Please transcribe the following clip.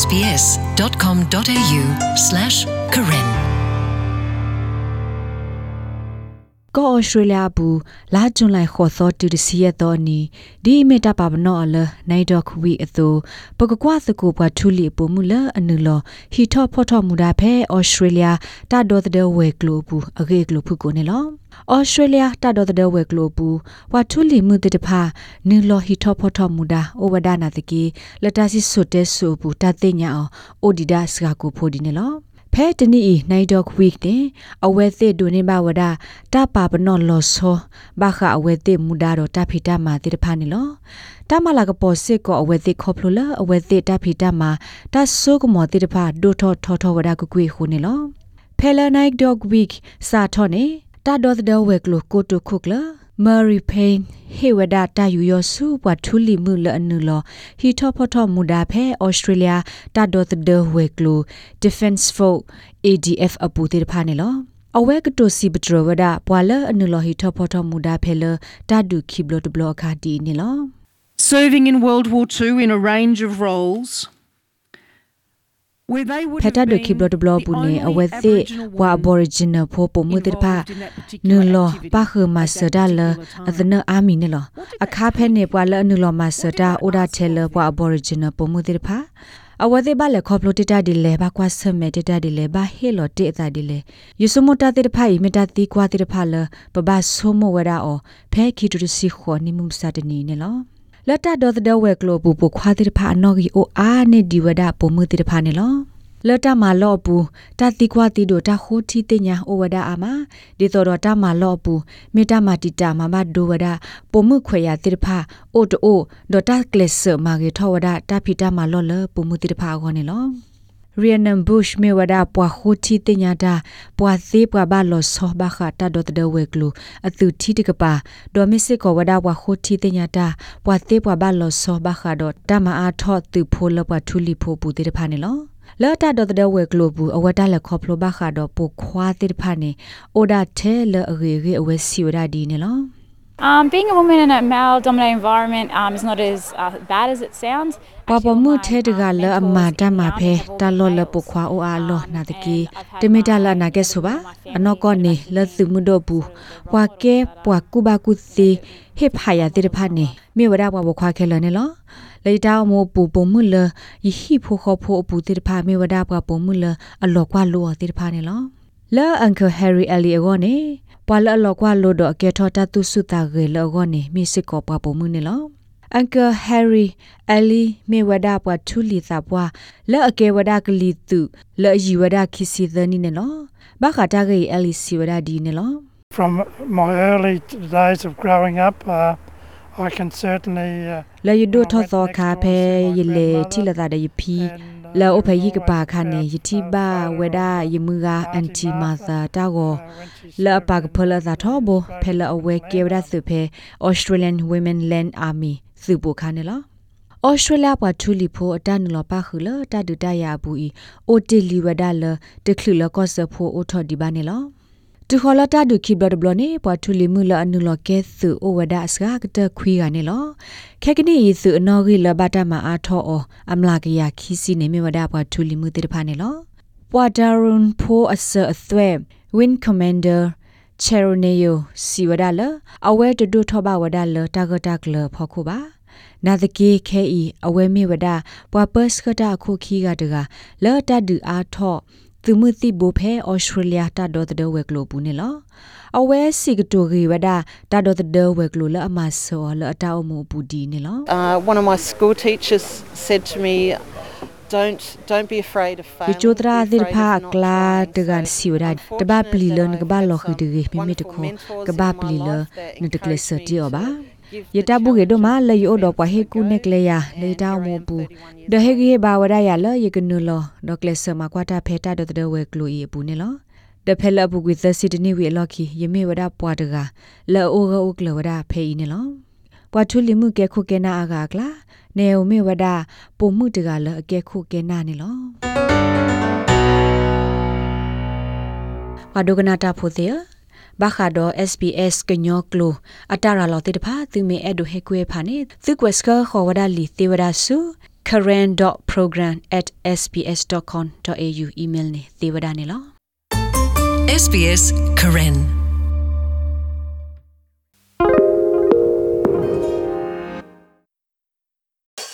sbs.com.au/karen ကောဩစတြေးလျဘူးလာကျွန်လိုက်ခေါ်သောတူတစီရတော့နီဒီမေတာပါဘနောအလနိုင်တော့ခွေအသူပကကွာစကိုဘွားထူလီပမှုလအနုလဟီထော့ဖော့ထော့မူတာဖဲဩစတြေးလျတာဒေါ်တဲ့ဝဲကလိုဘူးအဂေကလိုဖုကိုနေလော ဩစတြေးလျတာဒေါ်တဲ့ဝဲကလိုဘူးဝါထူလီမှုတဲ့တဖာနုလဟီထော့ဖော့ထော့မူတာဩဝဒနာတကီလတစီဆွတ်တဲ့ဆူဘူးတသိညာအောင်အိုဒီဒါစကကိုဖိုဒီနေလောဖဲတနီနိုင်တော့ခွိကတဲ့အဝဲသစ်ဒုန်နေဘဝဒတာပါပနောလောဆောဘာခအဝဲသစ်မူဒါတော့တဖိတာမာတိတဖာနေလောတမလာကပေါ်စစ်ကောအဝဲသစ်ခေါပလိုလာအဝဲသစ်တဖိတာမာတဆုကမောတိတဖာဒိုထောထောထောဝဒကကွေခုနေလောဖဲလာနိုင်ဒေါဂဝိကစာထောနေ တာဒေါ်ဒဝဲကလိုကိုတုခုကလာ Mary Payne ဟေဝဒတာယူရစုဘတ်ထူလီမှုလအနုလဟီထောဖထောမူဒါဖဲ Australia တာဒေါ်ဒဝဲကလို Defense Force ADF အပူတေဖာနေလောအဝဲကတိုစီပထရဝဒပွာလအနုလဟီထောဖထောမူဒါဖဲလတာဒူခိဘလတ်ဘလခါတီနေလော Serving in World War II in a range of roles ဖက်တာဒိုခိဘလတ်ဘလပူနေအဝဲသိဝါအဘော်ရီဂျင်နယ်ဖိုးပုံမှုတေဖာနူလောပါခမဆဒါလအဒနအာမီနေလောအခါဖဲနေပွာလနူလောမဆဒါအိုဒါထဲလပွာအဘော်ရီဂျင်နယ်ပုံမှုတေဖာအဝသေးပါလေခေါပလိုတတဒီလေဘာကွာဆမဲတတဒီလေဘာဟေလောတေတာဒီလေယုစမတာတေဖိုင်မတာတီကွာတေဖာလပဘာဆိုမဝရအောဖဲခီတူစီခေါနိမှုစတနီနေလော လတ်တာဒေါ်တဲ့ဝဲကလိုပူပခွာတိတဖာနော်ဂီအိုအာနေဒီဝဒပုံမှုတိတဖာနေလောလတ်တာမာလော့ပူတတိကွာတိဒိုတခိုတီတညာအိုဝဒအာမဒီတော်တော်တမာလော့ပူမေတ္တာမာတိတာမမဒိုဝဒပုံမှုခွေရတိတဖာအိုတိုဒေါ်တာကလစ်မာဂေထောဝဒတဖိတာမာလော့လပုံမှုတိတဖာခေါနေလော ရီယန်နမ်ဘုရှ်မေဝဒပွာခိုတီတညာတာပွာသေးပွာဘာလောဆောဘခတာဒတ်ဒဝဲကလူအသူတီတကပါဒေါ်မစ်စစ်ကောဝဒပွာခိုတီတညာတာပွာသေးပွာဘာလောဆောဘခဒတ်တမအားထော့သူဖိုးလပွာထူလီဖိုးပူတေတဖာနေလောလော်တာဒတ်ဒဝဲကလူဘူးအဝတာလက်ခေါပလိုဘခဒတ်ပိုခွာတေတဖာနေအိုဒါထဲလအရေရေအဝဲစီဝဒဒီနေလော Um, being a woman in a male dominated environment um, is not as uh, bad as it sounds. ပပမှုထဲတကလအမတမဖဲတလောလပခွာအိုအားလောနာတကီတမီတလာနာကဲဆိုပါအနောကနေလသုမှုတော့ဘူးပွာကဲပွာကုဘကုစီဟစ်ဖာယာတိတဖာနေမြေဝဒပွာဘခွာခဲလနေလောလေတောင်မပူပုံမှုလယဟိဖိုခောဖိုပူတိတဖာမြေဝဒပွာပုံမှုလအလောကွာလောတိတဖာနေလော လာအန်ကယ်ဟယ်ရီအလီအကောနေပွာလအလောကွာလို့တော့အကဲထောတတုစုတာရေလောကောနေမိစစ်ကောပွားပုံမှုနေလောအန်ကယ်ဟယ်ရီအလီမေဝဒပွားထူလီသာပွားလောအကဲဝဒကလီတုလောယီဝဒခိစီသနီနေလောဘာခတာဂေအလီစီဝဒဒီနေလော From my early days of growing up, uh, I can certainly. Uh, လေယဒိုထောသောခါဖဲယလေတိလတာ de yipi လာအိုဖေယိကပါခါနေယတိဘာဝဒယမှုကအန်တီမာသာတာကိုလာပကဖလာသာထောဘဖဲလာအဝဲကေဝဒသုဖေ Australian Women Land Army စုပိုခါနေလားဩစတြေးလျပွားထူလီဖိုအတန်လောပါခူလတဒူတရဘူးဤအိုတီလီဝဒါလတခလူလကောဆဖိုအိုထော်ဒီဘာနေလော တူခေါ်လတာဒုခိဘလဘလနေပွားထူလီမှုလအနုလကဲသုအိုဝဒအစကတခွေးကနေလောခဲကနီယေစုအနော်ဂီလဘတာမအားထောအောအမလာကရခီစီနေမြဝဒပွားထူလီမှုတေတဖာနေလောပွာဒါရွန်ဖိုအဆအသွဲ Win Commander Cheroneyo စီဝဒလအဝဲတဒုထောဘဝဒလတာဂတာကလဖောခုပါနာတကေခဲဤအဝဲမေဝဒပွာပတ်စကတာခုခီကတကလော်တဒူအားထော့ သူမှုတိဘိုဖဲဩစတြေးလျတာဒေါ်တဲ့ဝဲကလိုဘူးနေလောအဝဲစီကတိုဂီဝဒတာဒေါ်တဲ့ဝဲကလိုလအမဆောလအတောက်မှုပူဒီနေလော Uh, one of my school teachers said to me, "Don't don't be afraid of failure." ဒီချိုဒရာဒီဖာကလာတကန်စီဝဒတဘပလီလနကဘလောခိတဂီမိမိတခိုကဘပလီလနတကလစတီယောပါ ယတပုကေဒမလေယောဒပဟေကုနေကလေယာလေတောင်းမပူဒဟေဂေဘာဝရယာလယေကနုလောဒကလစမကွာတာဖေတာဒတဲ့ဝဲကလိုဤပူနေလောတဖဲလပုကွေသစီတနေဝေလော်ခီယမေဝဒပွားတကလောအိုဂအိုကလဝဒဖေးနေလောပွားထူလီမှုကဲခုကဲနာအာကကလာနေုံမေဝဒပုံမှုတကလအကဲခုကဲနာနေလောဝါဒကနာတာဖိုသေး ဘာခါဒို SBS ကညောကလိုအတာရာလောတိတဖာသူမေအဲ့ဒိုဟေကွေဖာနေသူကွက်စကာခေါ်ဝဒလီသေဝဒဆုခ karen.program@sbs.com.au email နေသေဝဒနေလော SBS Karen